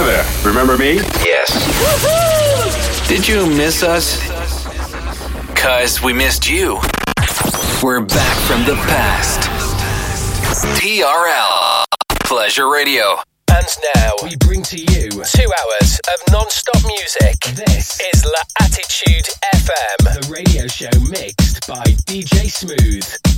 Hi there. Remember me? Yes. Did you miss us? Cause we missed you. We're back from the past. TRL Pleasure Radio. And now we bring to you two hours of non-stop music. This is La Attitude FM, the radio show mixed by DJ Smooth.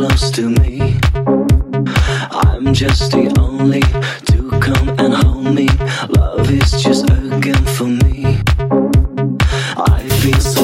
close to me. I'm just the only to come and hold me. Love is just a game for me. I feel so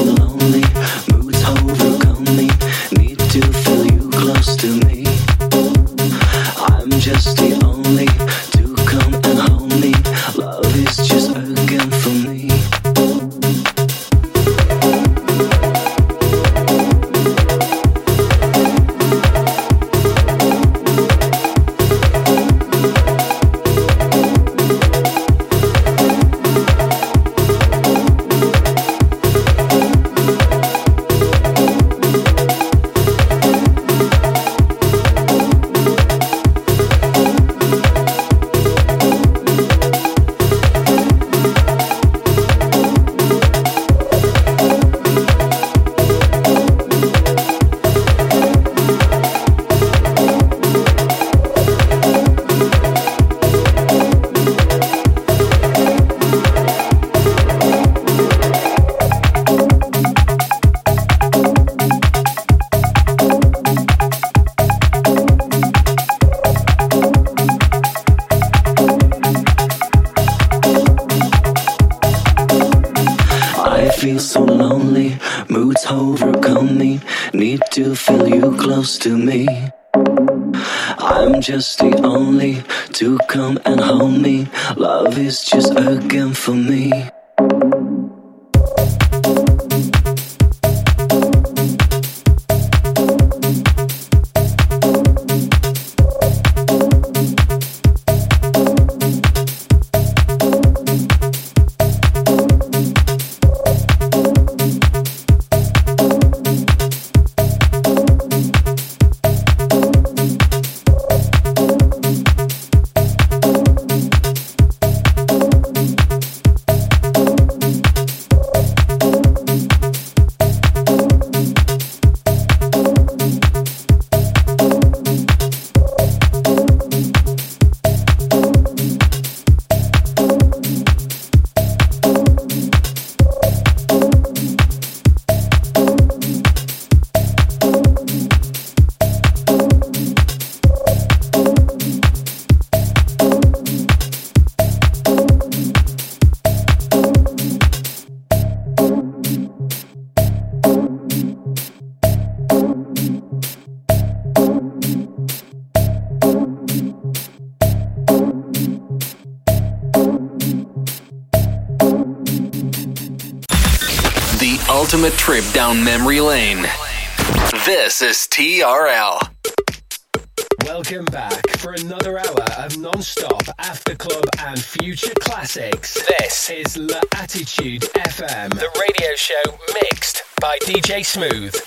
Smooth.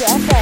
Music